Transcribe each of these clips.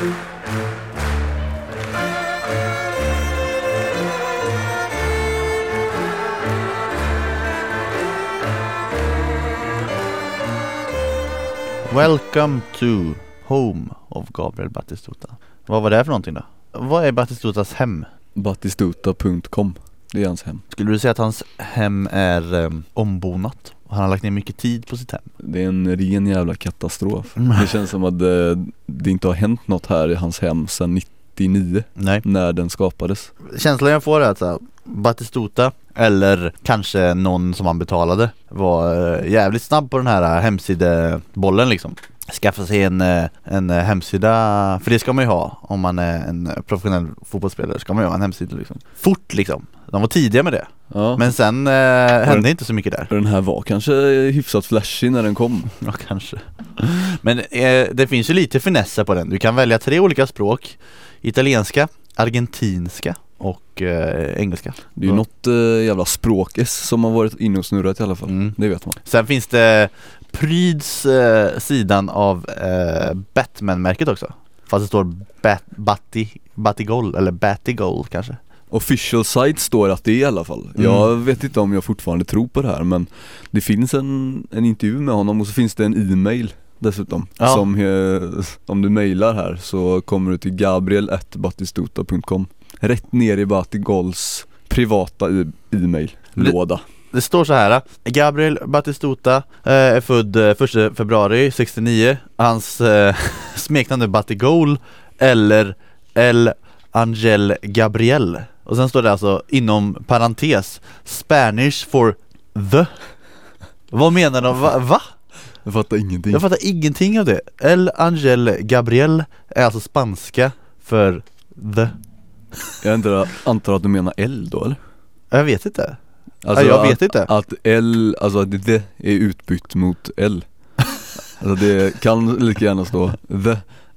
Welcome to Home of Gabriel Batistuta. Vad var det för någonting då? Vad är Batistutas hem? Batistuta.com det är hans hem. Skulle du säga att hans hem är um, ombonat? Och han har lagt ner mycket tid på sitt hem? Det är en ren jävla katastrof. Mm. Det känns som att det, det inte har hänt något här i hans hem sedan 99 Nej. när den skapades. Känslan jag får är att så här, Batistuta eller kanske någon som han betalade var eh, jävligt snabb på den här eh, hemsidebollen liksom Skaffa sig en, eh, en eh, hemsida, för det ska man ju ha om man är en professionell fotbollsspelare, ska man ju ha en hemsida liksom. Fort liksom, de var tidiga med det. Ja. Men sen eh, hände inte så mycket där. Den här var kanske hyfsat flashig när den kom. Ja kanske. Men eh, det finns ju lite finesser på den, du kan välja tre olika språk. Italienska, argentinska och eh, engelska Det är ju Ja. något eh, jävla språk-S som har varit inne och snurrat i alla fall. Mm. Det vet man. Sen finns det Pryds eh, sidan av eh, Batman-märket också Fast det står Bat, Batti, Battigol eller Battigol kanske Official site står att det är i alla fall. Mm. Jag vet inte om jag fortfarande tror på det här men det finns en, en intervju med honom och så finns det en e-mail dessutom. Ja. Som, eh, om du mailar här så kommer du till gabriel.batistuta.com Rätt ner i Batigols privata e-mail-låda. Det står så här Gabriel Batistuta eh, är född eh, 1 februari 69 Hans eh, smeknamn är Battigol eller El Angel Gabriel Och sen står det alltså inom parentes Spanish for the Vad menar de? Va? va? Jag fattar ingenting. Jag fattar ingenting av det El Angel Gabriel är alltså spanska för the Jag antar, antar att du menar L då eller? Jag vet inte. Alltså Ja, jag att, vet inte. Att L, alltså att det är utbytt mot L. Alltså det kan lika gärna stå The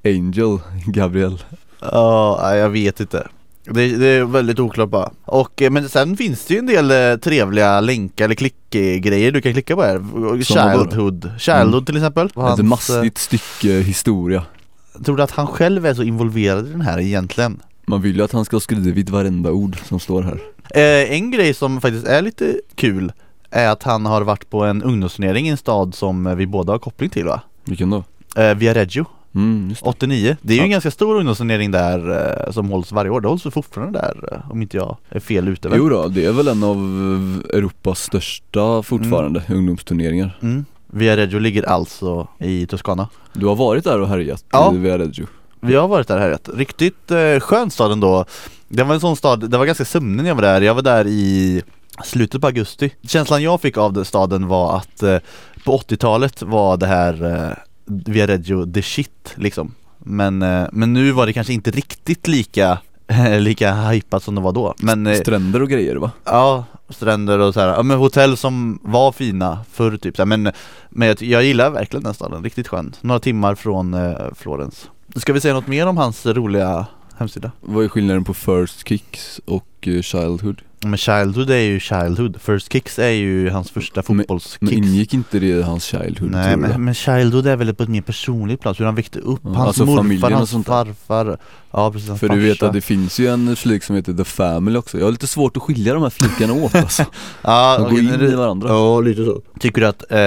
Angel Gabriel. Ja, jag vet inte. Det, det är väldigt oklart bara. Och, eh, men sen finns det ju en del eh, trevliga länkar eller klickgrejer du kan klicka på här. Childhood, Childhood till exempel. Ett Hans, massigt stycke historia. Eh, Tror du att han själv är så involverad i den här egentligen? Man vill ju att han ska ha skrivit varenda ord som står här Eh, en grej som faktiskt är lite kul är att han har varit på en ungdomsturnering i en stad som vi båda har koppling till va? Vilken då? Eh, Viareggio, Mm, just det. 89 Det är ju Ja. en ganska stor ungdomsturnering där eh, som hålls varje år, det hålls fortfarande där eh, om inte jag är fel ute väl? Jo då, det är väl en av Europas största fortfarande ungdomsturneringar Mm. Viareggio ligger alltså i Toscana Du har varit där och härjat Ja. i Viareggio Vi har varit där här rätt. Riktigt eh, skön stad ändå Det var en sån stad, det var ganska sömnig när jag var där, jag var där i slutet på augusti Känslan jag fick av den staden var att eh, på 80-talet var det här eh, Viareggio the shit liksom Men, eh, men nu var det kanske inte riktigt lika lika hypat som det var då Men eh, Stränder och grejer va? Ja, stränder och så här. ja men hotell som var fina förr typ så här. Men, men jag, jag gillar verkligen den staden, riktigt skön Några timmar från eh, Florens Ska vi säga något mer om hans roliga hemsida? Vad är skillnaden på First Kicks och eh, Childhood? Men Childhood är ju Childhood, First Kicks är ju hans första Men fotbollskicks ingick inte det i hans Childhood Nej tror du? men, men Childhood är väl på ett mer personligt plan, hur han växte upp, Ja, hans alltså morfar, familjen och hans sånt där. farfar Ja precis, hans För du vet farsa. att det finns ju en flik som heter The Family också Jag har lite svårt att skilja de här flikarna åt alltså Ja, De går okej, in i varandra Ja, lite så Tycker du att eh,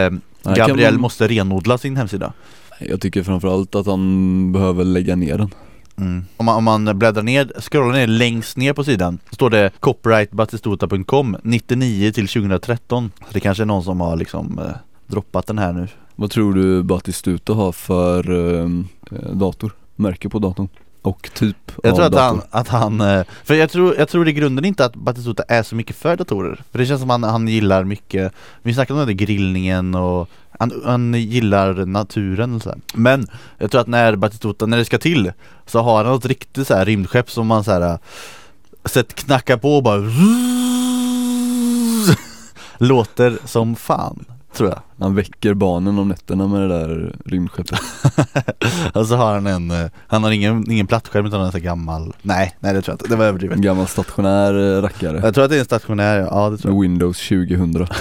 kan Gabriel man- måste renodla sin hemsida? Jag tycker framförallt att han behöver lägga ner den Mm. Om, man, om man bläddrar ner, scrollar ner längst ner på sidan står det copyrightbatistuta.com 99 till 2013 Så det kanske är någon som har liksom eh, droppat den här nu Vad tror du Batistuta har för eh, dator? Märke på datorn? Och typ Jag av tror att dator? han, att han eh, för jag tror, jag tror i grunden inte att Batistuta är så mycket för datorer För det känns som han, han gillar mycket, vi snackade om det, grillningen och han, han gillar naturen och så här. Men jag tror att när Batistuta, när det ska till Så har han något riktigt så här rymdskepp som man så här eh, Sett knacka på och bara Låter som fan, tror jag. Han väcker barnen om nätterna med det där rymdskeppet. Och så har han en, eh, han har ingen, ingen plattskärm utan en sån gammal. Nej, nej det tror jag inte, det var överdrivet. En gammal stationär eh, rackare. Jag tror att det är en stationär, ja det tror jag. Windows 2000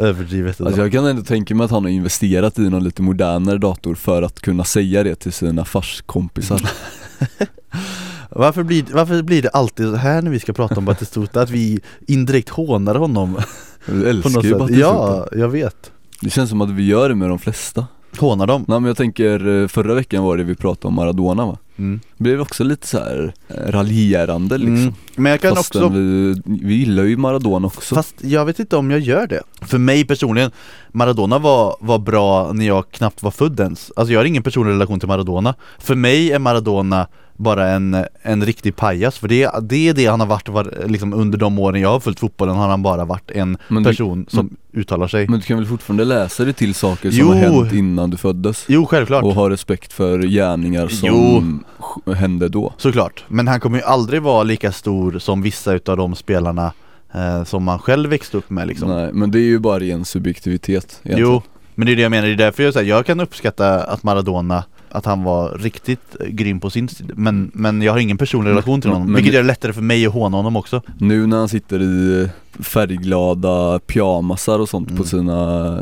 överdrivet Alltså jag kan ändå tänka mig att han har investerat i någon lite modernare dator för att kunna säga det till sina farskompisar. Varför, blir, varför blir det alltid så här när vi ska prata om Batistuta? Att vi indirekt hånar honom? Du älskar ju Batistuta. Ja, jag vet. Det känns som att vi gör det med de flesta Hånar dem? Nej men jag tänker, eh, förra veckan var det vi pratade om Maradona va? Mm. Det blev också lite så här eh, raljerande liksom Mm. Men jag kan Fastän också vi, vi gillar ju Maradona också Fast jag vet inte om jag gör det För mig personligen, Maradona var, var bra när jag knappt var född ens Alltså jag har ingen personlig relation till Maradona För mig är Maradona bara en, en riktig pajas För det, det är det han har varit var, liksom under de åren jag har följt fotbollen har han bara varit en Men du- person som uttalar sig Men du kan väl fortfarande läsa dig till saker som Jo. har hänt innan du föddes? Jo självklart Och ha respekt för gärningar som Jo. hände då Såklart, men han kommer ju aldrig vara lika stor som vissa utav de spelarna eh, som man själv växte upp med liksom Nej men det är ju bara ren subjektivitet egentligen. Jo, men det är det jag menar, det är därför jag säger jag kan uppskatta att Maradona att han var riktigt grym på sin tid men, men jag har ingen personlig relation till honom men- Vilket gör det lättare för mig att håna honom också. Nu när han sitter i färgglada pyjamasar och sånt Mm. på sina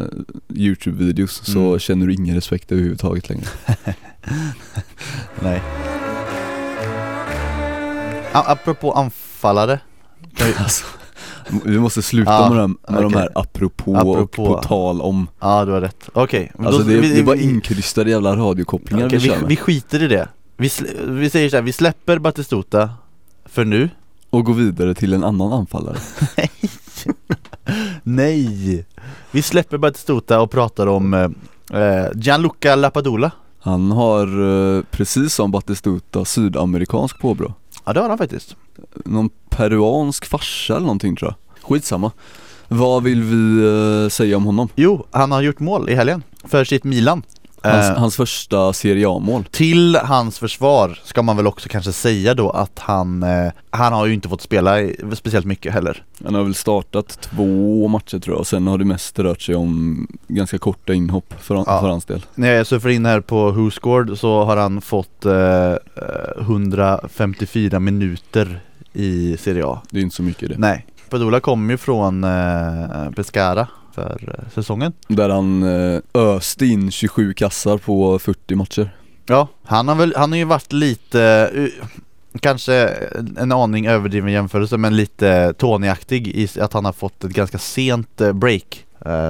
Youtube-videos så Mm. känner du ingen respekt överhuvudtaget längre. Nej. Apropå anfallare. Alltså, Vi måste sluta Ja, med, de, med de okej. här apropå, Apropå. och på tal om Ja du har rätt, okej men Alltså då- det, är- vi- det är bara inkrystade jävla radiokopplingar okej, vi vi, vi skiter i det. Vi, vi säger så här, vi släpper Batistuta för nu. Och går vidare till en annan anfallare. Nej! Vi släpper Batistuta och pratar om eh, eh, Gianluca Lapadula. Han har eh, precis som Batistuta sydamerikansk påbrå Ja det har han faktiskt. Någon peruansk farsa eller någonting tror jag. Skitsamma. Vad vill vi eh, säga om honom? Jo, han har gjort mål i helgen för sitt Milan Hans, Eh, hans första Serie A-mål. Till hans försvar ska man väl också kanske säga då att han, eh, han har ju inte fått spela speciellt mycket heller. Han har väl startat två matcher tror jag och sen har det mest rört sig om ganska korta inhopp för, Ja. för hans del. När jag surfar in här på Who Scored så har han fått eh, eh, 154 minuter i Serie A. Det är inte så mycket det. Nej, Padula kom ju från eh, Pescara för eh, säsongen. Där han eh, öste in 27 kassar på 40 matcher. Ja, han har väl, han har ju varit lite eh, Kanske en aning överdriven jämförelse men lite Tony-aktig i att han har fått ett ganska sent break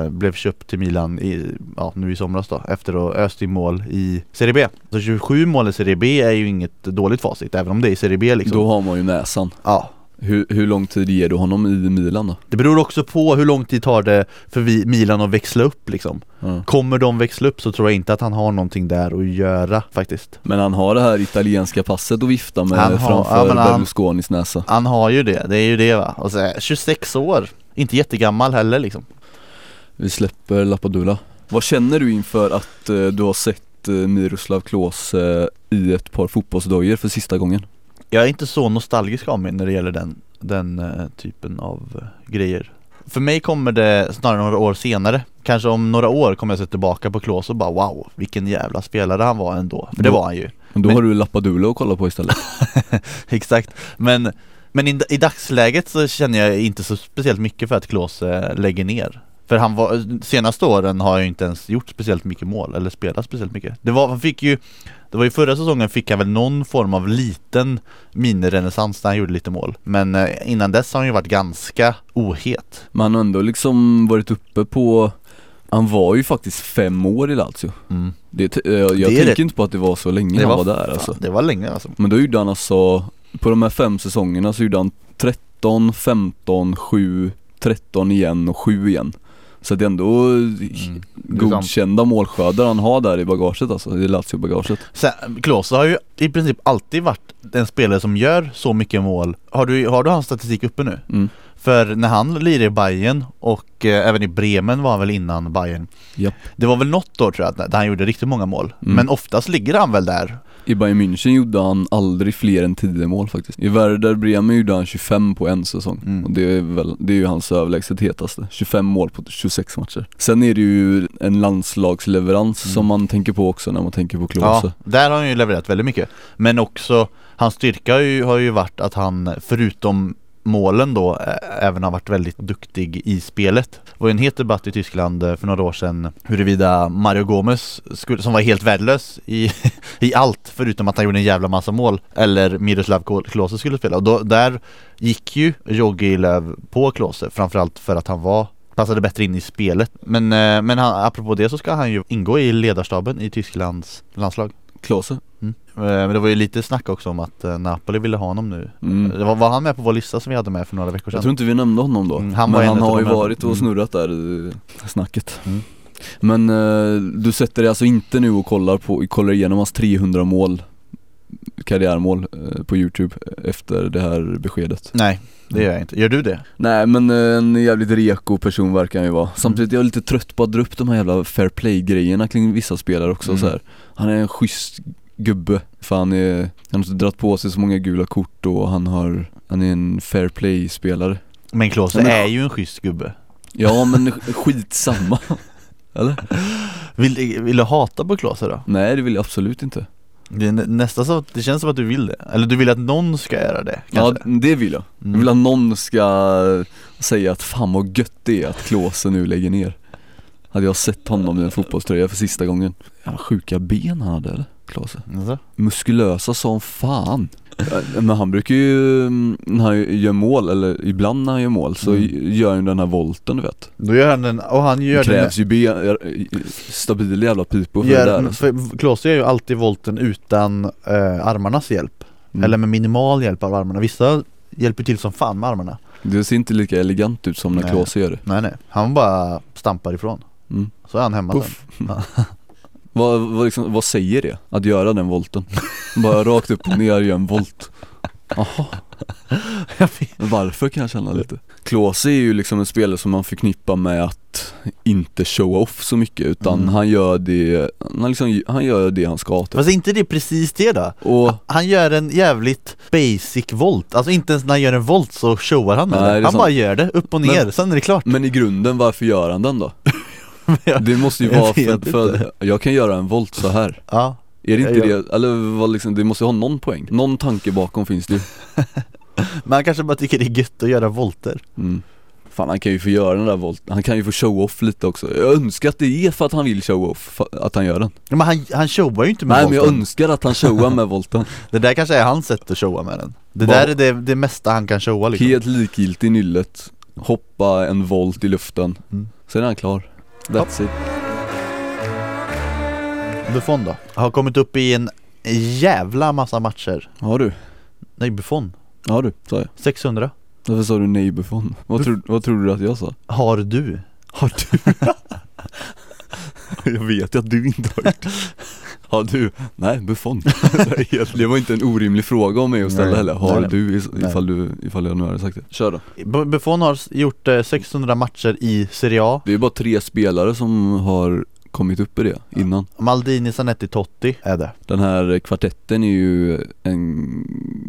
Blev köpt till Milan i, ja, nu i somras då efter att ha öst i mål i Serie B. Så 27 mål i Serie B är ju inget dåligt facit även om det är i Serie B liksom. Då har man ju näsan. Ja, hur, hur lång tid ger du honom i Milan då? det beror också på hur lång tid tar det för vi, Milan att växla upp liksom Ja. Kommer de växla upp så tror jag inte att han har någonting där att göra faktiskt Men han har det här italienska passet att vifta med Han har- framför ja, Berlusconis näsa Han har ju det, det är ju det va. Och så, är- 26 år, inte jättegammal heller liksom. Vi släpper Lapadula Vad känner du inför att eh, du har sett eh, Miroslav Klose i ett par fotbollsdojor för sista gången? Jag är inte så nostalgisk av mig när det gäller den, den eh, typen av eh, grejer. För mig kommer det snarare några år senare. Kanske om några år kommer jag se tillbaka på Klose och bara wow, vilken jävla spelare han var ändå. För det Då- var han ju. Då Men- har du Lapadula att kolla på istället Exakt. Men, men i, i dagsläget så känner jag inte så speciellt mycket för att Klose lägger ner. För han var, senaste åren har jag inte ens gjort speciellt mycket mål eller spelat speciellt mycket. Det var, han fick ju, det var ju förra säsongen fick han väl någon form av liten minirenässans när han gjorde lite mål. Men eh, innan dess har han ju varit ganska ohet. Men han har ändå liksom varit uppe på Han var ju faktiskt fem år i Lazio Mm. det, t- eh, Jag Det tänker rätt- inte på att det var så länge Det han var var där alltså det var länge alltså. Men då gjorde han alltså På de här fem säsongerna så gjorde han 13, 15, 7, 13 igen och 7 igen Så det är ändå Mm. Godkända målskördar han har där i bagaget alltså, i Lazio-bagaget Klose har ju i princip alltid varit en spelare som gör så mycket mål. Har du, har du hans statistik uppe nu? mm. För när han lirade i Bayern och eh, även i Bremen var han väl innan Bayern. Japp. Det var väl något år tror jag, där han gjorde riktigt många mål. Mm. Men oftast ligger han väl där. I Bayern München gjorde han aldrig fler än 10 mål faktiskt. I Werder Bremen gjorde han 25 på en säsong. Mm. och det är, väl, det är ju hans överlägset hetaste. 25 mål på 26 matcher. Sen är det ju en landslagsleverans Mm. som man tänker på också när man tänker på Klose. Ja, där har han ju levererat väldigt mycket. Men också, hans styrka har ju, har ju varit att han förutom målen då även har varit väldigt duktig i spelet. Det var ju en het debatt i Tyskland eh, för några år sedan huruvida Mario Gomez, skulle, som var helt värdelös i, i allt förutom att han gjorde en jävla massa mål, eller Miroslav Klose skulle spela. Och då, där gick ju Jogi Löw på Klose framförallt för att han var passade bättre in i spelet. Men, eh, men han, apropå det så ska han ju ingå i ledarstaben i Tysklands landslag. Klose? Mm. Eh, Men det var ju lite snack också om att eh, Napoli ville ha honom nu. Mm. Var, var han med på vår lista som vi hade med för några veckor sedan? Jag tror inte vi nämnde honom då, Mm, han men en han har ju varit och Mm. snurrat där snacket Mm. Men eh, du sätter dig alltså inte nu och kollar, på, kollar igenom hans 300 mål Karriärmål på youtube efter det här beskedet Nej, det gör jag inte. Gör du det? Nej men en jävligt reko person verkar han ju vara Samtidigt är jag lite trött på att dra upp de här jävla fair play grejerna kring vissa spelare också Mm. så här. Han är en schysst gubbe, för han är, han har dragit på sig så många gula kort och han har, han är en fair play spelare Men Klose Ja, är ju en schysst gubbe. Ja men skitsamma Eller? Vill, vill du hata på Klose då? Nej det vill jag absolut inte Det, är nä- nästan så, det känns som att du vill det. Eller du vill att någon ska göra det Ja kanske? det vill jag. Jag Mm. vill att någon ska säga att fan vad gött det är att Klose nu lägger ner Hade jag sett honom i en fotbollströja för sista gången Jävla sjuka ben han hade eller? Klose Alltså? Muskulösa som fan Men han brukar ju, mm, när han gör mål, eller ibland när han gör mål så Mm. gör han den här volten du vet Då gör han den, och han Det gör krävs ju ben, stabila jävla pipor den för det gör, där alltså. för Klose gör ju alltid volten utan eh, armarnas hjälp. Mm. Eller med minimal hjälp av armarna. Vissa hjälper till som fan med armarna. Det ser inte lika elegant ut som när Nej. Klose gör det Nej nej, han bara stampar ifrån. mm. Så är han hemma Puff. sen. Vad, vad, liksom, vad säger det? Att göra den volten? Bara rakt upp och ner gör en volt Jaha, varför kan jag känna lite Klose är ju liksom en spelare som man förknippar med att inte show off så mycket utan Mm. han gör det, han, liksom, han gör det han ska typ. Fast är inte det precis det då? Och Han gör en jävligt basic volt, alltså inte ens när han gör en volt så showar han med Nej, det Han sant. bara gör det, upp och Men- ner, sen är det klart Men i grunden, varför gör han den då? Jag- Det måste ju vara för, för jag kan göra en volt så här. Ja, Är det inte Jag- det, eller vad liksom, det måste ju ha någon poäng. Någon tanke bakom finns det ju. Men han kanske bara tycker det är gött att göra volter. Mm. Fan han kan ju få göra den där volten, han kan ju få show off lite också. Jag önskar att det är för att han vill show off, fa- att han gör den. Ja, Men han, han showar ju inte med Nej men volten. jag önskar att han showar med volten. Det där kanske är hans sätt att showa med den. Det Vad- där är det, det mesta han kan showa liksom. Helt likgiltig i nyllet, hoppa en volt i luften, Mm. sen är han klar That's it Buffon då? Har kommit upp i en jävla massa matcher Har du? Nej Buffon, Har du? Sa jag? 600 Varför sa du nej Buffon? Vad, Buff- tror, vad tror du att jag sa? Har du? Har du? jag vet ju att du inte har gjort det. Har du? Nej, Buffon. Det var inte en orimlig fråga om mig att ställa Nej. heller. Har Nej. du ifall, du, ifall jag nu hade sagt det? Kör då. Bu- Buffon har gjort eh, 600 matcher i Serie A. Det är bara tre spelare som har kommit upp i det innan Maldini, Zanetti, Totti är det Den här kvartetten är ju en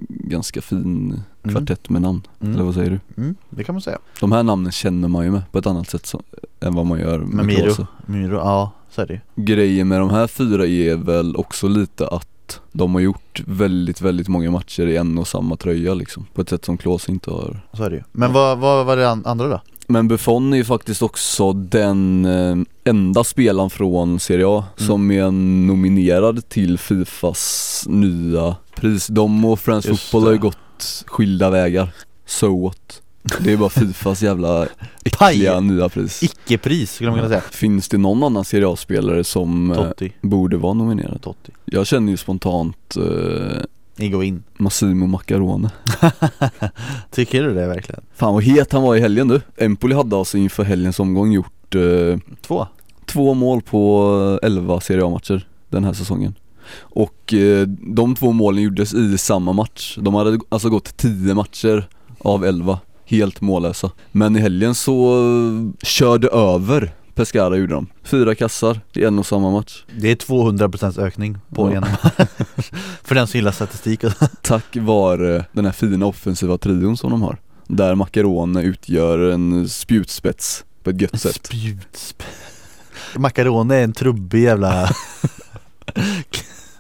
ganska fin Mm. kvartett med namn, Mm. eller vad säger du? Mm, det kan man säga De här namnen känner man ju med på ett annat sätt så, än vad man gör med, Med Miro, Miro, ja så är det. Grejen med de här fyra är väl också lite att de har gjort väldigt, väldigt många matcher i en och samma tröja liksom På ett sätt som Klose inte har Så är det ju. Men vad, vad var det an- andra då? Men Buffon är ju faktiskt också den eh, enda spelaren från Serie A Mm. som är nominerad till Fifas nya pris. De och France Just Football har ju gått skilda vägar. So what? Det är bara Fifas jävla äckliga nya pris. Icke-pris skulle man kunna säga. Finns det någon annan Serie A-spelare som eh, Totti, borde vara nominerad? Totti. Jag känner ju spontant eh, Higuain Massimo Macarone Tycker du det verkligen? Fan vad het han var i helgen du. Empoli hade alltså inför helgens omgång gjort eh, Två? två mål på 11 Serie A-matcher den här säsongen. Och eh, de två målen gjordes i samma match. De hade alltså gått 10 matcher av 11 Helt mållösa. Men i helgen så eh, körde över Pescara gjorde de. Fyra kassar i en och samma match. Det är 200% ökning på Ja. en För den som gillar statistik. Tack vare den här fina offensiva trion som de har. Där Macarone utgör en spjutspets på ett gött sätt. Spjutsp Macaroni är en trubbig jävla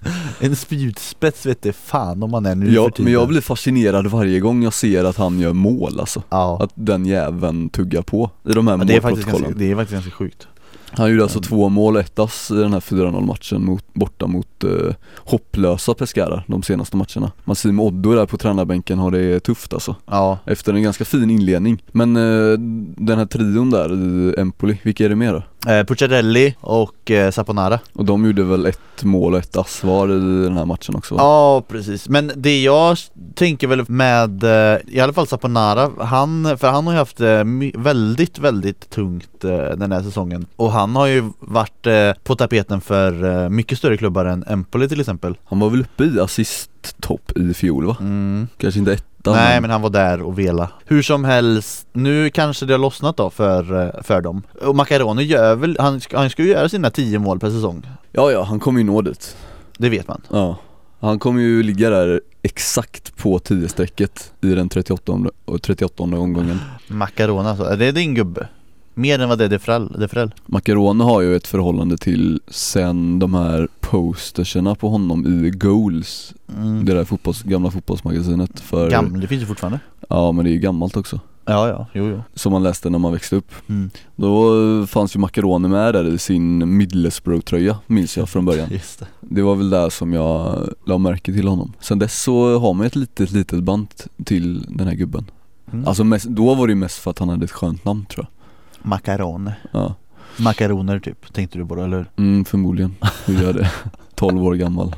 En spjutspets vet det fan om man är nu för jag, tiden. Men jag blir fascinerad varje gång jag ser att han gör mål alltså. Ja, Att den jäveln tuggar på i de här men det är, faktiskt ganska, det är faktiskt ganska sjukt. Han gjorde alltså två mål och ett ass i den här 4-0 matchen mot, borta mot eh, hopplösa Pescara de senaste matcherna. Massim Oddo där på tränarbänken har det tufft alltså. Ja, Efter en ganska fin inledning. Men eh, den här trion där i Empoli, vilka är det mer då? Eh, Pucciarelli och eh, Saponara. Och de gjorde väl ett mål och ett ass var i den här matchen också va? Ja precis, men det jag tänker väl med, eh, i alla fall Saponara, han, för han har ju haft eh, väldigt, väldigt tungt eh, den här säsongen Och han har ju varit eh, på tapeten för mycket större klubbar än Empoli till exempel Han var väl uppe i assist-topp i fjol va? mm. Kanske inte etta Nej men han var där och vela. Hur som helst, nu kanske det har lossnat då för, eh, för dem. Och Macaroni gör väl, han, han ska ju göra sina 10 mål per säsong. Ja ja, han kommer ju nå dit. Det vet man. Ja. Han kommer ju ligga där exakt på 10-strecket i den 38 och 38 omgången. Macaroni alltså, är det din gubbe? Mer än vad det är Defrell, Defrell. Macaroni har ju ett förhållande till sen de här posterserna på honom i Goals Mm. Det där fotbolls, gamla fotbollsmagasinet för Gammal, det finns ju fortfarande. Ja men det är ju gammalt också. Ja ja, jo jo. Som man läste när man växte upp. Mm. Då fanns ju Macaroni med där i sin Middlesbrough-tröja minns jag från början. Just det. Det var väl där som jag la märke till honom. Sen dess så har man ett litet, litet band till den här gubben. Mm. Alltså mest, då var det ju mest för att han hade ett skönt namn tror Macaroni jag Ja, Makaroner typ, tänkte du på det eller? Mm, förmodligen. Hur gör det? 12 år gammal.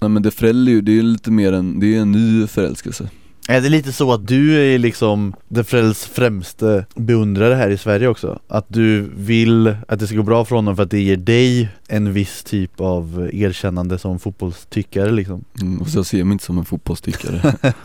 Nej men Defrell är ju, det är ju lite mer en, det är en ny förälskelse. Är det lite så att du är liksom Defrells främste beundrare här i Sverige också? Att du vill att det ska gå bra för honom för att det ger dig en viss typ av erkännande som fotbollstyckare liksom? Mm, och så jag ser mig inte som en fotbollstyckare.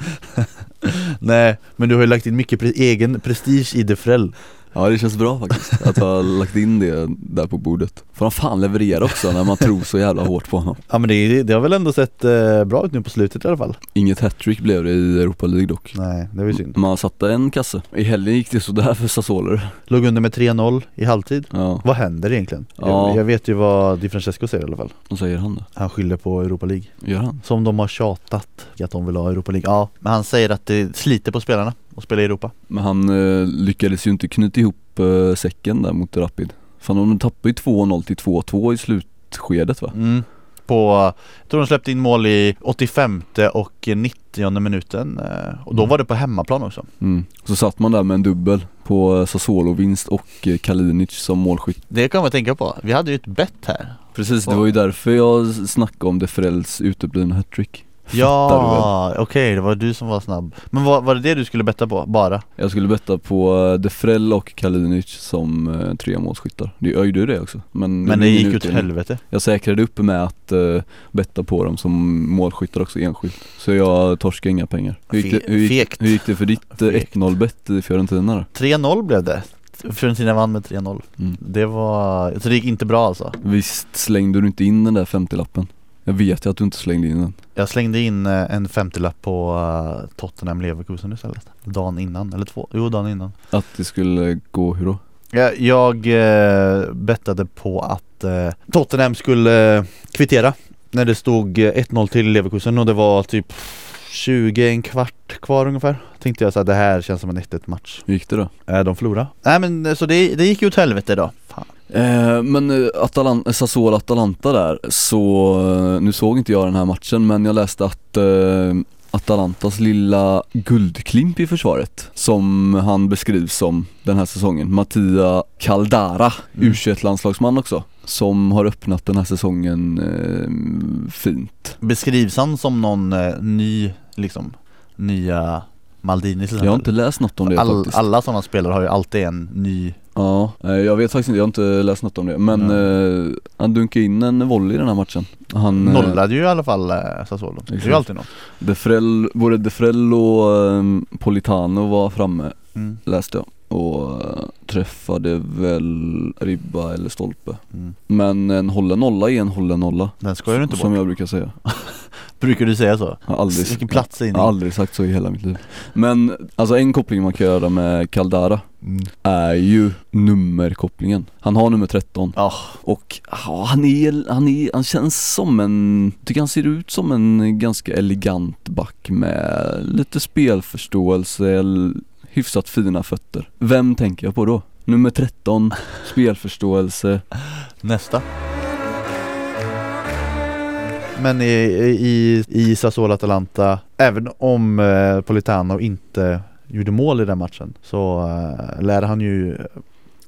Nej, men du har ju lagt in mycket pre- egen prestige i Defrell Ja det känns bra faktiskt, att ha lagt in det där på bordet. Får han fan leverera också när man tror så jävla hårt på honom. Ja men det, det har väl ändå sett eh, bra ut nu på slutet i alla fall. Inget hattrick blev det i Europa League dock. Nej, det var ju synd. Man satte en kasse. I helgen gick det sådär för Sassuolo. Låg under med 3-0 i halvtid. Ja, Vad händer egentligen? Ja. Jag, jag vet ju vad Di Francesco säger i alla fall. Vad säger han då? Han skyller på Europa League. Gör han? Som de har tjatat att de vill ha Europa League. Ja, men han säger att det sliter på spelarna att spela i Europa. Men han eh, lyckades ju inte knyta ihop eh, säcken där mot Rapid Fan de tappade ju 2-0 till 2-2 i slutskedet va? mm. På, jag tror de släppte in mål i 85 och 90 minuten eh, Och då Mm. var det på hemmaplan också Mm. Så satt man där med en dubbel på eh, Sassuolo-vinst och eh, Kalinic som målskytt Det kan man tänka på, vi hade ju ett bett här Precis, det var ju därför jag snackade om Defrells uteblivna hattrick Ja, okej det var du som var snabb. Men var, var det det du skulle betta på, bara? Jag skulle betta på eh, Defrell och Kalinic som eh, tre målskyttar. Det- Jag gjorde ju det också Men, Men det gick åt helvete. Jag säkrade upp med att uh, betta på dem som målskyttar också enskilt. Så jag torskade inga pengar. Hur gick, det, hur gick, hur gick det för ditt eh, Fegt. 1-0 bett i Fiorentina då? 3-0 blev det. Fiorentina vann med 3-0 Mm. Det var, så det gick inte bra alltså? Visst slängde du inte in den där 50-lappen? Jag vet ju att du inte slängde in den Jag slängde in eh, en 50-lapp på uh, Tottenham Leverkusen istället Dagen innan, eller två, jo dagen innan Att det skulle gå hur då? Jag, jag eh, bettade på att eh, Tottenham skulle eh, kvittera När det stod eh, 1-0 till Leverkusen och det var typ 20, en kvart kvar ungefär Tänkte jag så här, det här känns som en 1-1 match Hur gick det då? äh, De förlorade Nej men eh, så det, det gick ju åt helvete då. Eh, men eh, Atalan- Sassuolo-Atalanta där, så eh, nu såg inte jag den här matchen men jag läste att eh, Atalantas lilla guldklimp i försvaret som han beskrivs som den här säsongen, Mattia Caldara, Mm. U21-landslagsman också som har öppnat den här säsongen eh, fint. Beskrivs han som någon eh, ny, liksom, nya Maldini till exempel? Jag har inte läst något om det All, faktiskt. alla sådana spelare har ju alltid en ny Ja, eh, jag vet faktiskt inte, jag har inte läst något om det. Men eh, han dunkade in en volley i den här matchen. Han, eh, Nollade ju i alla fall eh, Sassuolo. Det är ju alltid något. Defrell, både Defrell och um, Politano var framme mm. läste jag och träffade väl ribba eller stolpe. Mm. Men en hållen nolla är en hållen nolla. Den skojar du inte Som bort jag brukar säga. Brukar du säga så? Jag har aldrig, Vilken platssägning. Jag har aldrig sagt så i hela mitt liv Men alltså en koppling man kan göra med Caldara Mm. är ju nummerkopplingen Han har nummer 13 Ja, och ja, han är, han är, han känns som en, tycker han ser ut som en ganska elegant back med lite spelförståelse, hyfsat fina fötter Vem tänker jag på då? Nummer 13, spelförståelse nästa. Men i, i, i Sassuolo Atalanta, även om eh, Politano inte gjorde mål i den matchen så eh, lär han ju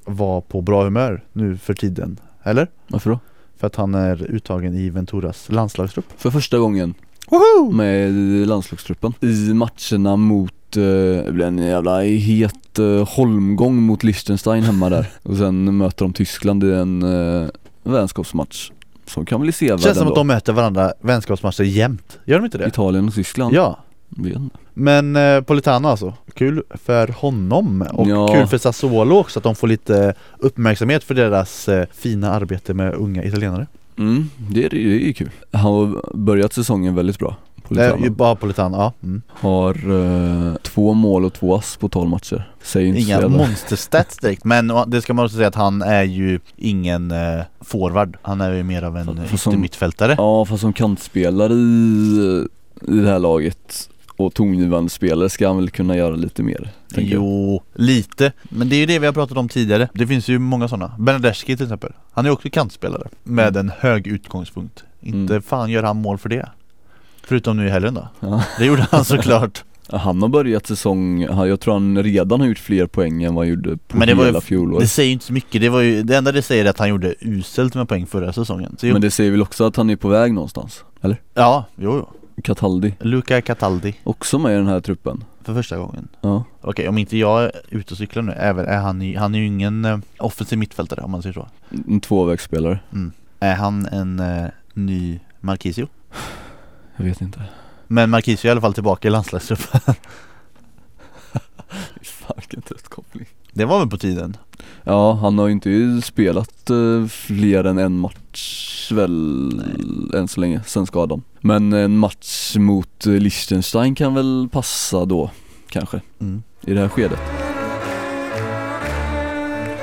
vara på bra humör nu för tiden. Eller? Varför då? För att han är uttagen i Venturas landslagstrupp. För första gången Woho! med landslagstruppen i matcherna mot, det blev en jävla het eh, holmgång mot Liechtenstein hemma där och sen möter de Tyskland i en eh, vänskapsmatch som kan bli sevärd Känns som att de möter varandra vänskapsmatcher jämt. Gör de inte det? Italien och Tyskland? Ja. Men eh, Politano alltså, kul för honom och Ja. kul för Sassuolo också att de får lite uppmärksamhet för deras eh, fina arbete med unga italienare. Mm, det är, det är ju kul. Han har börjat säsongen väldigt bra. Politano. Eh, ju bara Politano, ja. Mm. Har eh, två mål och två ass på 12 matcher. Säger inte Inga monsterstats direkt, men det ska man också säga att han är ju ingen eh, forward. Han är ju mer av en eh, yttermittfältare. Ja fast som kantspelare i, i det här laget och tongivande spelare ska han väl kunna göra lite mer. tänker jag. Jo, lite. Men det är ju det vi har pratat om tidigare. Det finns ju många sådana. Benedeschi till exempel. Han är också kantspelare med en hög utgångspunkt. Inte Mm. fan gör han mål för det. Förutom nu i helgen då. Ja. Det gjorde han såklart. Han har börjat säsong, jag tror han redan har gjort fler poäng än vad han gjorde på Men det hela fjolåret. Det säger ju inte så mycket. Det, var ju, det enda det säger är att han gjorde uselt med poäng förra säsongen. Så, Men det säger väl också att han är på väg någonstans? Eller? Ja, jo, jo. Cataldi, Luca Cataldi också med i den här truppen. för första gången. Ja. Okej, om inte jag är ute och cyklar nu, även, är han, han är ju ingen eh, offensiv mittfältare om man säger så. En tvåvägsspelare. Är han en eh, ny Marquisio? Jag vet inte. Men Marquisio är i alla fall tillbaka i landslagstruppen. Fan vilken trött koppling. det var väl på tiden? Ja, han har ju inte spelat eh, fler än en match väl än så länge, sen skadan. Men en match mot eh, Liechtenstein kan väl passa då, kanske, Mm. i det här skedet.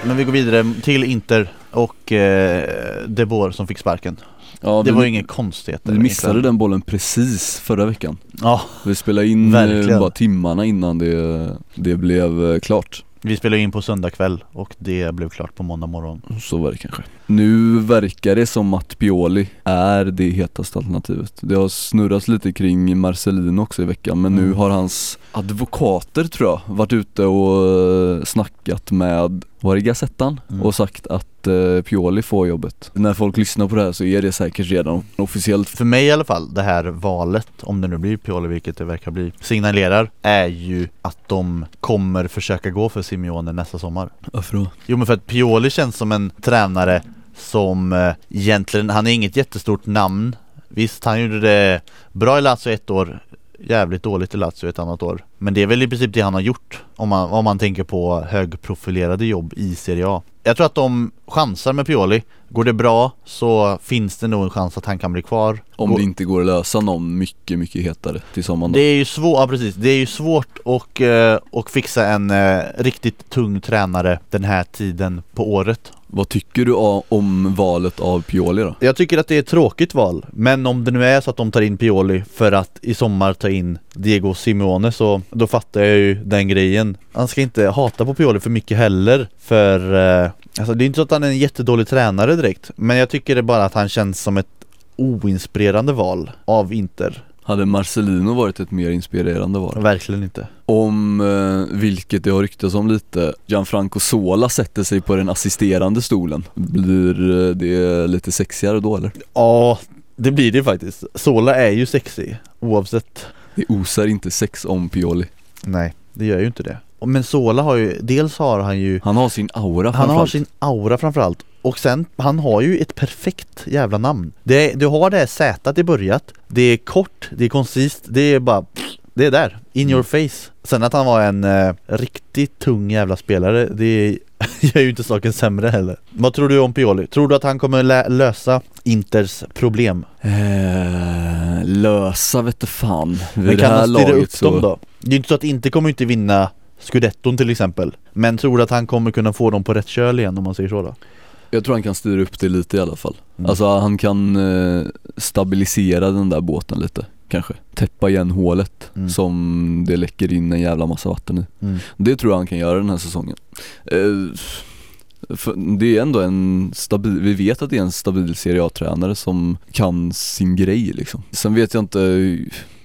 Men vi går vidare till Inter och eh, De Boer som fick sparken. Ja, det var ju inga konstigheter. vi missade egentligen. den bollen precis förra veckan. Ja, Vi spelade in Verkligen. eh, bara timmarna innan det, det blev eh, klart. vi spelade in på söndag kväll och det blev klart på måndag morgon. Så var det kanske. Nu verkar det som att Pioli är det hetaste alternativet. Det har snurrats lite kring Marcelino också i veckan men nu Mm. har hans advokater tror jag varit ute och eh, snackat med, var det Gazettan? Mm. Och sagt att eh, Pioli får jobbet. När folk lyssnar på det här så är det säkert redan officiellt. För mig i alla fall, det här valet, om det nu blir Pioli vilket det verkar bli, signalerar är ju att de kommer försöka gå för Simeone nästa sommar. Varför då? Jo men för att Pioli känns som en tränare som eh, egentligen, han är inget jättestort namn Visst, han gjorde det bra i Lazio ett år Jävligt dåligt i Lazio ett annat år. Men det är väl i princip det han har gjort Om man, om man tänker på högprofilerade jobb i Serie A. Jag tror att de chansar med Pioli Går det bra så finns det nog en chans att han kan bli kvar Om Går- det inte går att lösa någon mycket, mycket hetare till sommaren då. det är ju svårt, ja precis, det är ju svårt att, eh, att fixa en eh, riktigt tung tränare den här tiden på året Vad tycker du om valet av Pioli då? Jag tycker att det är ett tråkigt val, men om det nu är så att de tar in Pioli för att i sommar ta in Diego Simeone så då fattar jag ju den grejen. Han ska inte hata på Pioli för mycket heller, för eh, alltså det är inte så att han är en jättedålig tränare direkt, men jag tycker det bara att han känns som ett oinspirerande val av Inter. Hade Marcelino varit ett mer inspirerande val? Verkligen inte. Om, eh, vilket det har ryktats om lite, Gianfranco Sola sätter sig på den assisterande stolen. Blir eh, det lite sexigare då eller? Ja, det blir det faktiskt. Sola är ju sexig oavsett. Det osar inte sex om Pioli. Nej, det gör ju inte det. Men Sola har ju, dels har han ju Han har sin aura Han har framförallt. sin aura framförallt och sen, han har ju ett perfekt jävla namn det, Du har det här Z i början Det är kort, det är koncist, det är bara Det är där, in your face Sen att han var en eh, riktigt tung jävla spelare Det gör ju inte saken sämre heller Vad tror du om Pioli? Tror du att han kommer lä- lösa Inters problem? Eh, lösa vete fan. Vid Men kan han styra upp så... dem då? Det är ju inte så att inte kommer inte vinna Scudetton till exempel Men tror du att han kommer kunna få dem på rätt köl igen om man säger så då? Jag tror han kan styra upp det lite i alla fall. Mm. Alltså han kan eh, stabilisera den där båten lite kanske. Täppa igen hålet Mm. som det läcker in en jävla massa vatten i. Mm. Det tror jag han kan göra den här säsongen. Eh, det är ändå en stabil, vi vet att det är en stabil Serie A-tränare som kan sin grej liksom. Sen vet jag inte,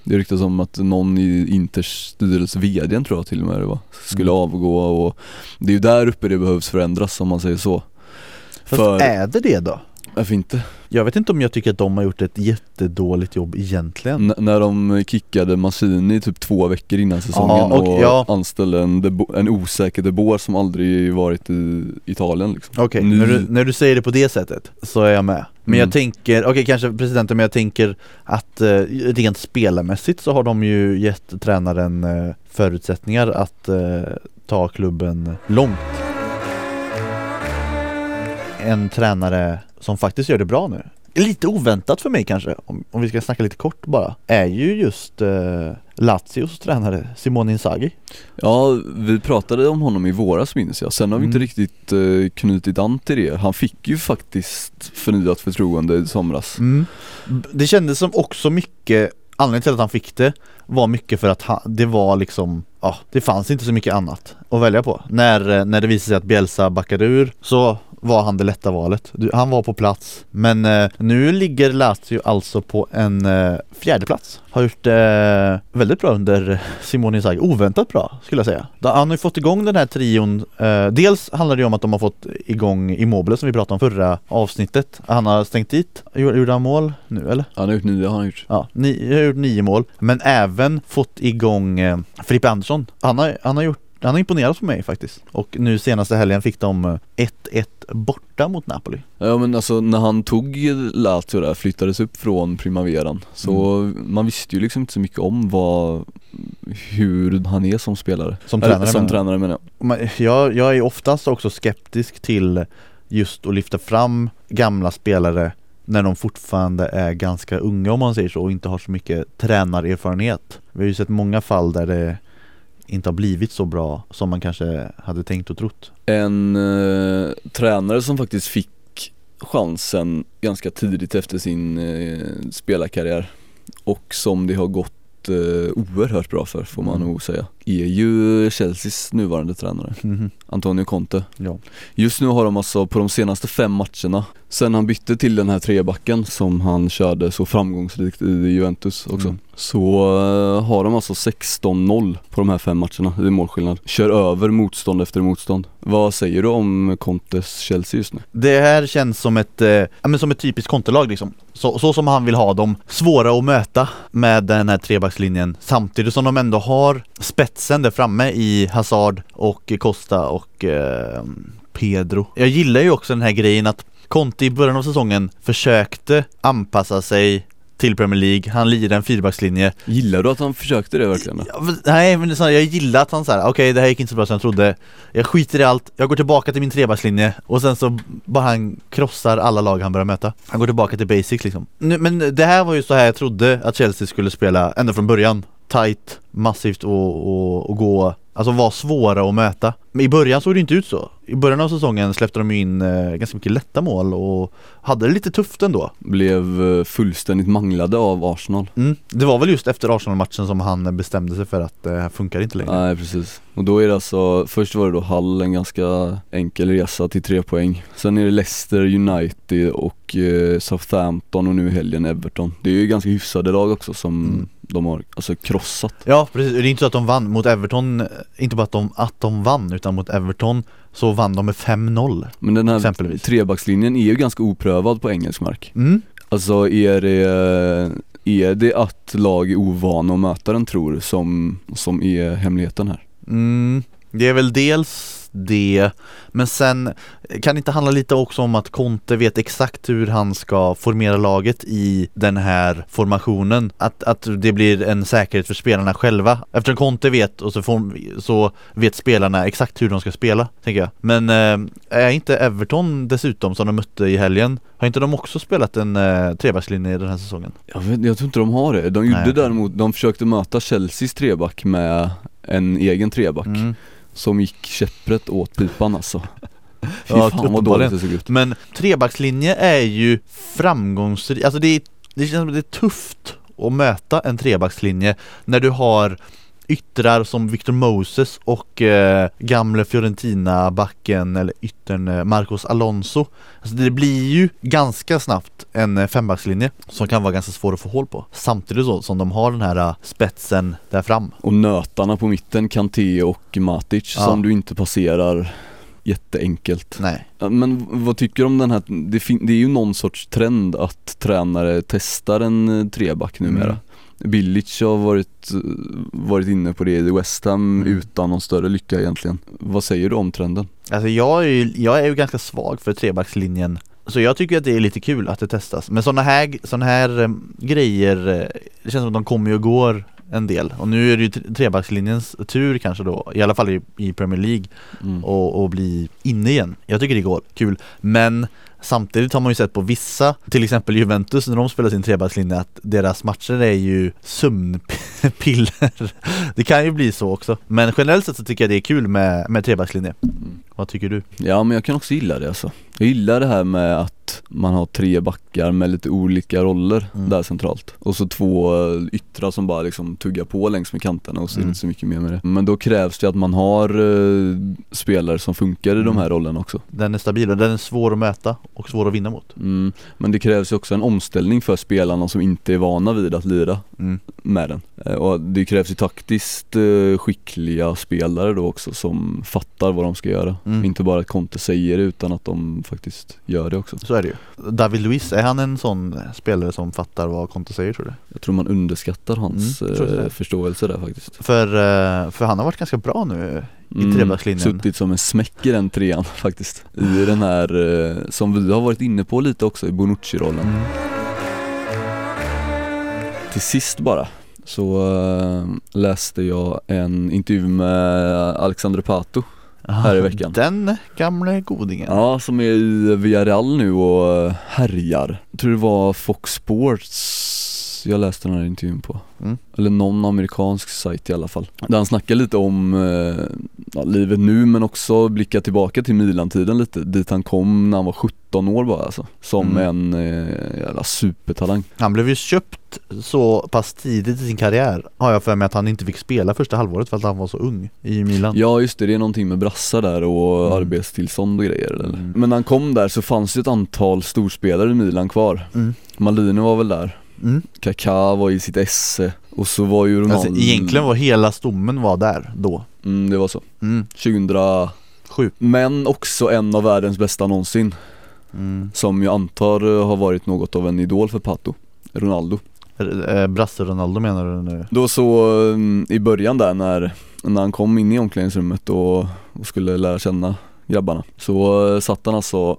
det ryktas om att någon i Inters styrelse, VDn tror jag till och med det var, skulle Mm. avgå och det är ju där uppe det behövs förändras om man säger så. Fast För, är det det då? varför inte? Jag vet inte om jag tycker att de har gjort ett jättedåligt jobb egentligen N- när de kickade Massini typ två veckor innan säsongen Ja, och- och, ja. anställde en, debo- en osäker De Boer som aldrig varit i Italien liksom. Okej, Nu- när, du, när du säger det på det sättet så är jag med Men Mm. jag tänker, okej kanske presidenten men jag tänker att eh, rent spelarmässigt så har de ju gett tränaren eh, förutsättningar att eh, ta klubben långt En tränare som faktiskt gör det bra nu Lite oväntat för mig kanske, om, om vi ska snacka lite kort bara Är ju just eh, Lazios tränare Simone Inzaghi Ja, vi pratade om honom i våras minns jag, sen har vi inte Mm. riktigt eh, knutit an till det. Han fick ju faktiskt förnyat förtroende i somras. Mm. Det kändes som också mycket, anledningen till att han fick det var mycket för att han, det var liksom, ja det fanns inte så mycket annat att välja på. När, eh, när det visade sig att Bielsa backade ur så var han det lätta valet. Han var på plats. Men eh, nu ligger Lazio alltså på en eh, fjärde plats. Har gjort eh, väldigt bra under Simone Inzaghi. Oväntat bra skulle jag säga. Han har ju fått igång den här trion. Eh, dels handlar det ju om att de har fått igång Immobile som vi pratade om förra avsnittet. Han har stängt dit. Gjorde han mål nu eller? Han har gjort nio, har han gjort. Ja, ni, har gjort nio mål. Men även fått igång eh, Frippe Andersson. Han har, han har gjort han har imponerat på mig faktiskt. Och nu senaste helgen fick de eh, 1-1 borta mot Napoli. Ja men alltså när han tog Lazio där, flyttades upp från Primaveran Så Mm. man visste ju liksom inte så mycket om vad, hur han är som spelare Som Eller, tränare Som menar jag. tränare menar jag Men jag, jag är oftast också skeptisk till just att lyfta fram gamla spelare när de fortfarande är ganska unga om man säger så och inte har så mycket tränarerfarenhet. Vi har ju sett många fall där det inte har blivit så bra som man kanske hade tänkt och trott. En eh, tränare som faktiskt fick chansen ganska tidigt efter sin eh, spelarkarriär och som det har gått eh, oerhört bra för får man Mm. nog säga är ju Chelseas nuvarande tränare Antonio Conte Ja. Just nu har de alltså på de senaste fem matcherna Sen han bytte till den här trebacken som han körde så framgångsrikt i Juventus också Mm. Så eh, har de alltså 16-0 på de här fem matcherna i målskillnad Kör över motstånd efter motstånd Vad säger du om Contes Chelsea just nu? Det här känns som ett, eh, ja, men som ett typiskt kontelag liksom. Så, så som han vill ha dem. Svåra att möta med den här trebackslinjen samtidigt som de ändå har spetsen där framme i Hazard och Costa och eh, Pedro. Jag gillar ju också den här grejen att Conte i början av säsongen försökte anpassa sig till Premier League, han lirade en fyrbackslinje. Gillar du att han försökte det verkligen? Ja, men- Nej men så jag gillar att han såhär, okej det här gick inte så bra som jag trodde. Jag skiter i allt, jag går tillbaka till min trebackslinje. Och sen så bara han krossar alla lag han börjar möta. Han går tillbaka till basics liksom. Nu, Men det här var ju så här jag trodde att Chelsea skulle spela ända från början Tight, massivt och, och, och gå Alltså vara svåra att möta. Men i början såg det inte ut så. I början av säsongen släppte de in eh, ganska mycket lätta mål och hade det lite tufft ändå. Blev eh, fullständigt manglade av Arsenal. Mm. Det var väl just efter Arsenal-matchen som han bestämde sig för att eh, det här funkar inte längre. Nej precis, och då är det alltså, först var det då Hull, en ganska enkel resa till tre poäng. Sen är det Leicester, United och eh, Southampton och nu i helgen Everton. Det är ju ganska hyfsade lag också som Mm. de har alltså krossat. Ja precis, det är inte så att de vann mot Everton, inte bara att de, att de vann utan mot Everton så vann de med 5-0 Men den här Exempelvis. trebackslinjen är ju ganska oprövad på engelsk mark mm. Alltså är det, är det att lag är ovana att möta den tror som, som är hemligheten här? Mm. Det är väl dels det. Men sen kan det inte handla lite också om att Conte vet exakt hur han ska formera laget i den här formationen. Att, att det blir en säkerhet för spelarna själva. Eftersom Conte vet och så, form, så vet spelarna exakt hur de ska spela, tänker jag. Men eh, är inte Everton dessutom som de mötte i helgen, har inte de också spelat en eh, trebackslinje den här säsongen? Jag, vet, jag tror inte de har det. De gjorde Nej. däremot, de försökte möta Chelseas treback med en egen treback Mm. Som gick käpprätt åt pipan alltså. Fy Ja, fan vad dåligt det såg ut. Men trebackslinje är ju framgångsrik, alltså det, är, det känns som det är tufft att möta en trebackslinje när du har yttrar som Victor Moses och eh, gamle Fiorentina-backen eller yttern eh, Marcos Alonso. Alltså det blir ju ganska snabbt en eh, fembackslinje som kan vara ganska svår att få hål på. Samtidigt så som de har den här eh, spetsen där fram. Och nötarna på mitten, Kanté och Matic Ja. som du inte passerar jätteenkelt. Nej. Men vad tycker du om den här, det, det är ju någon sorts trend att tränare testar en treback numera. Mm. Bilic har varit, varit inne på det i West Ham Mm. utan någon större lycka egentligen. Vad säger du om trenden? Alltså jag är ju, jag är ju ganska svag för trebackslinjen Så jag tycker att det är lite kul att det testas Men sådana här, såna här eh, grejer eh, Det känns som att de kommer och går en del Och nu är det ju tre- trebackslinjens tur kanske då I alla fall i, i Premier League Mm. och, och bli inne igen Jag tycker det går kul Men Samtidigt har man ju sett på vissa, till exempel Juventus när de spelar sin trebackslinje att deras matcher är ju sömnpiller. Det kan ju bli så också. Men generellt sett så tycker jag det är kul med, med trebackslinje. Mm. Vad tycker du? Ja men jag kan också gilla det alltså. Jag gillar det här med att man har tre backar med lite olika roller Mm. där centralt. Och så två eh, yttrar som bara liksom tuggar på längs med kanterna och så är det Mm. inte så mycket mer med det. Men då krävs det att man har eh, spelare som funkar i de Mm. här rollerna också. Den är stabil och den är svår att möta och svår att vinna mot Mm. Men det krävs ju också en omställning för spelarna som inte är vana vid att lira mm. med den. Eh, Och det krävs ju taktiskt eh, skickliga spelare då också som fattar vad de ska göra. Mm. Inte bara att Conte säger det utan att de faktiskt gör det också. Så är det ju David Luiz, är han en sån spelare som fattar vad Conte säger tror du? Jag tror man underskattar hans Mm, eh, förståelse där faktiskt. För, eh, för han har varit ganska bra nu i trebackslinjen Mm, Suttit som en smäck i den trean faktiskt. I den här, eh, som vi har varit inne på lite också, i Bonucci-rollen. mm. Till sist bara så läste jag en intervju med Alexandre Pato här i veckan. Den gamle godingen Ja, som är i Villarreal nu och härjar. Jag tror det var Fox Sports jag läste den här intervjun på. Mm. Eller någon amerikansk sajt i alla fall. Där han snackar lite om eh, ja, livet nu men också blicka tillbaka till Milan-tiden lite. Dit han kom när han var 17 år bara alltså. Som Mm. en eh, jävla supertalang. Han blev ju köpt så pass tidigt i sin karriär Har jag för mig att han inte fick spela första halvåret för att han var så ung i Milan Ja just det, det är någonting med brassar där och Mm. arbetstillstånd och grejer eller? Mm. Men när han kom där så fanns det ett antal storspelare i Milan kvar. Mm. Maldini var väl där. Mm. Kaká var i sitt esse och så var ju Ronaldo Alltså, egentligen var hela stommen var där då mm, det var så, mm. 2000 Sju Men också en av världens bästa någonsin mm. Som jag antar eh, har varit något av en idol för Pato Ronaldo Eh, Brasse Ronaldo menar du nu? Då så mm, i början där när, när han kom in i omklädningsrummet och, och skulle lära känna grabbarna Så eh, satt han alltså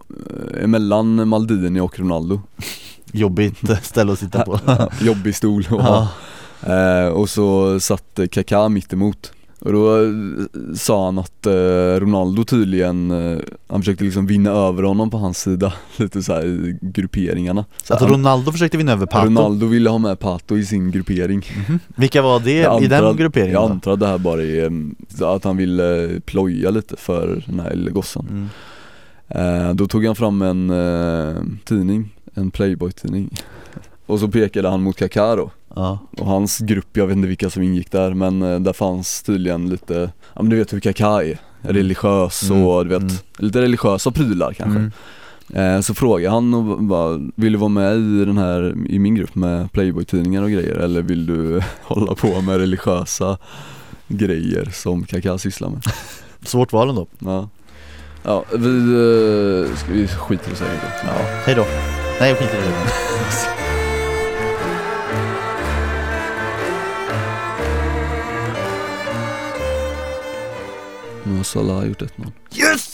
emellan Maldini och Ronaldo Jobbigt ställe att sitta på. Jobbig stol och ja. Eh, och så satt Kaká mitt emot. Och då eh, sa han att eh, Ronaldo tydligen, eh, han försökte liksom vinna över honom på hans sida lite så i grupperingarna. Så Alltså han, Ronaldo försökte vinna över Pato. Ronaldo ville ha med Pato i sin gruppering. Mhm. Vilka var det Jag i den antar att- grupperingen Jag antar att det här bara är eh, att han ville ploja lite för den här lille gossen. Mm. Då tog han fram en tidning, en Playboy-tidning. Och så pekade han mot Kaká då. Ja, Och hans grupp, jag vet inte vilka som ingick där men eh, där fanns tydligen lite, ja men du vet hur Kaká är, religiös Mm, och du vet, mm. lite religiösa prylar kanske. Mm. eh, Så frågade han och bara, vill du vara med i den här, i min grupp med Playboy-tidningar och grejer eller vill du hålla på med religiösa grejer som Kaká sysslar med? Svårt val ändå. Ja, ja vi, eh, ska vi skiter i att säga det Ja, hej då Nej jag skiter i det Nu har gjort 1-0. Yes!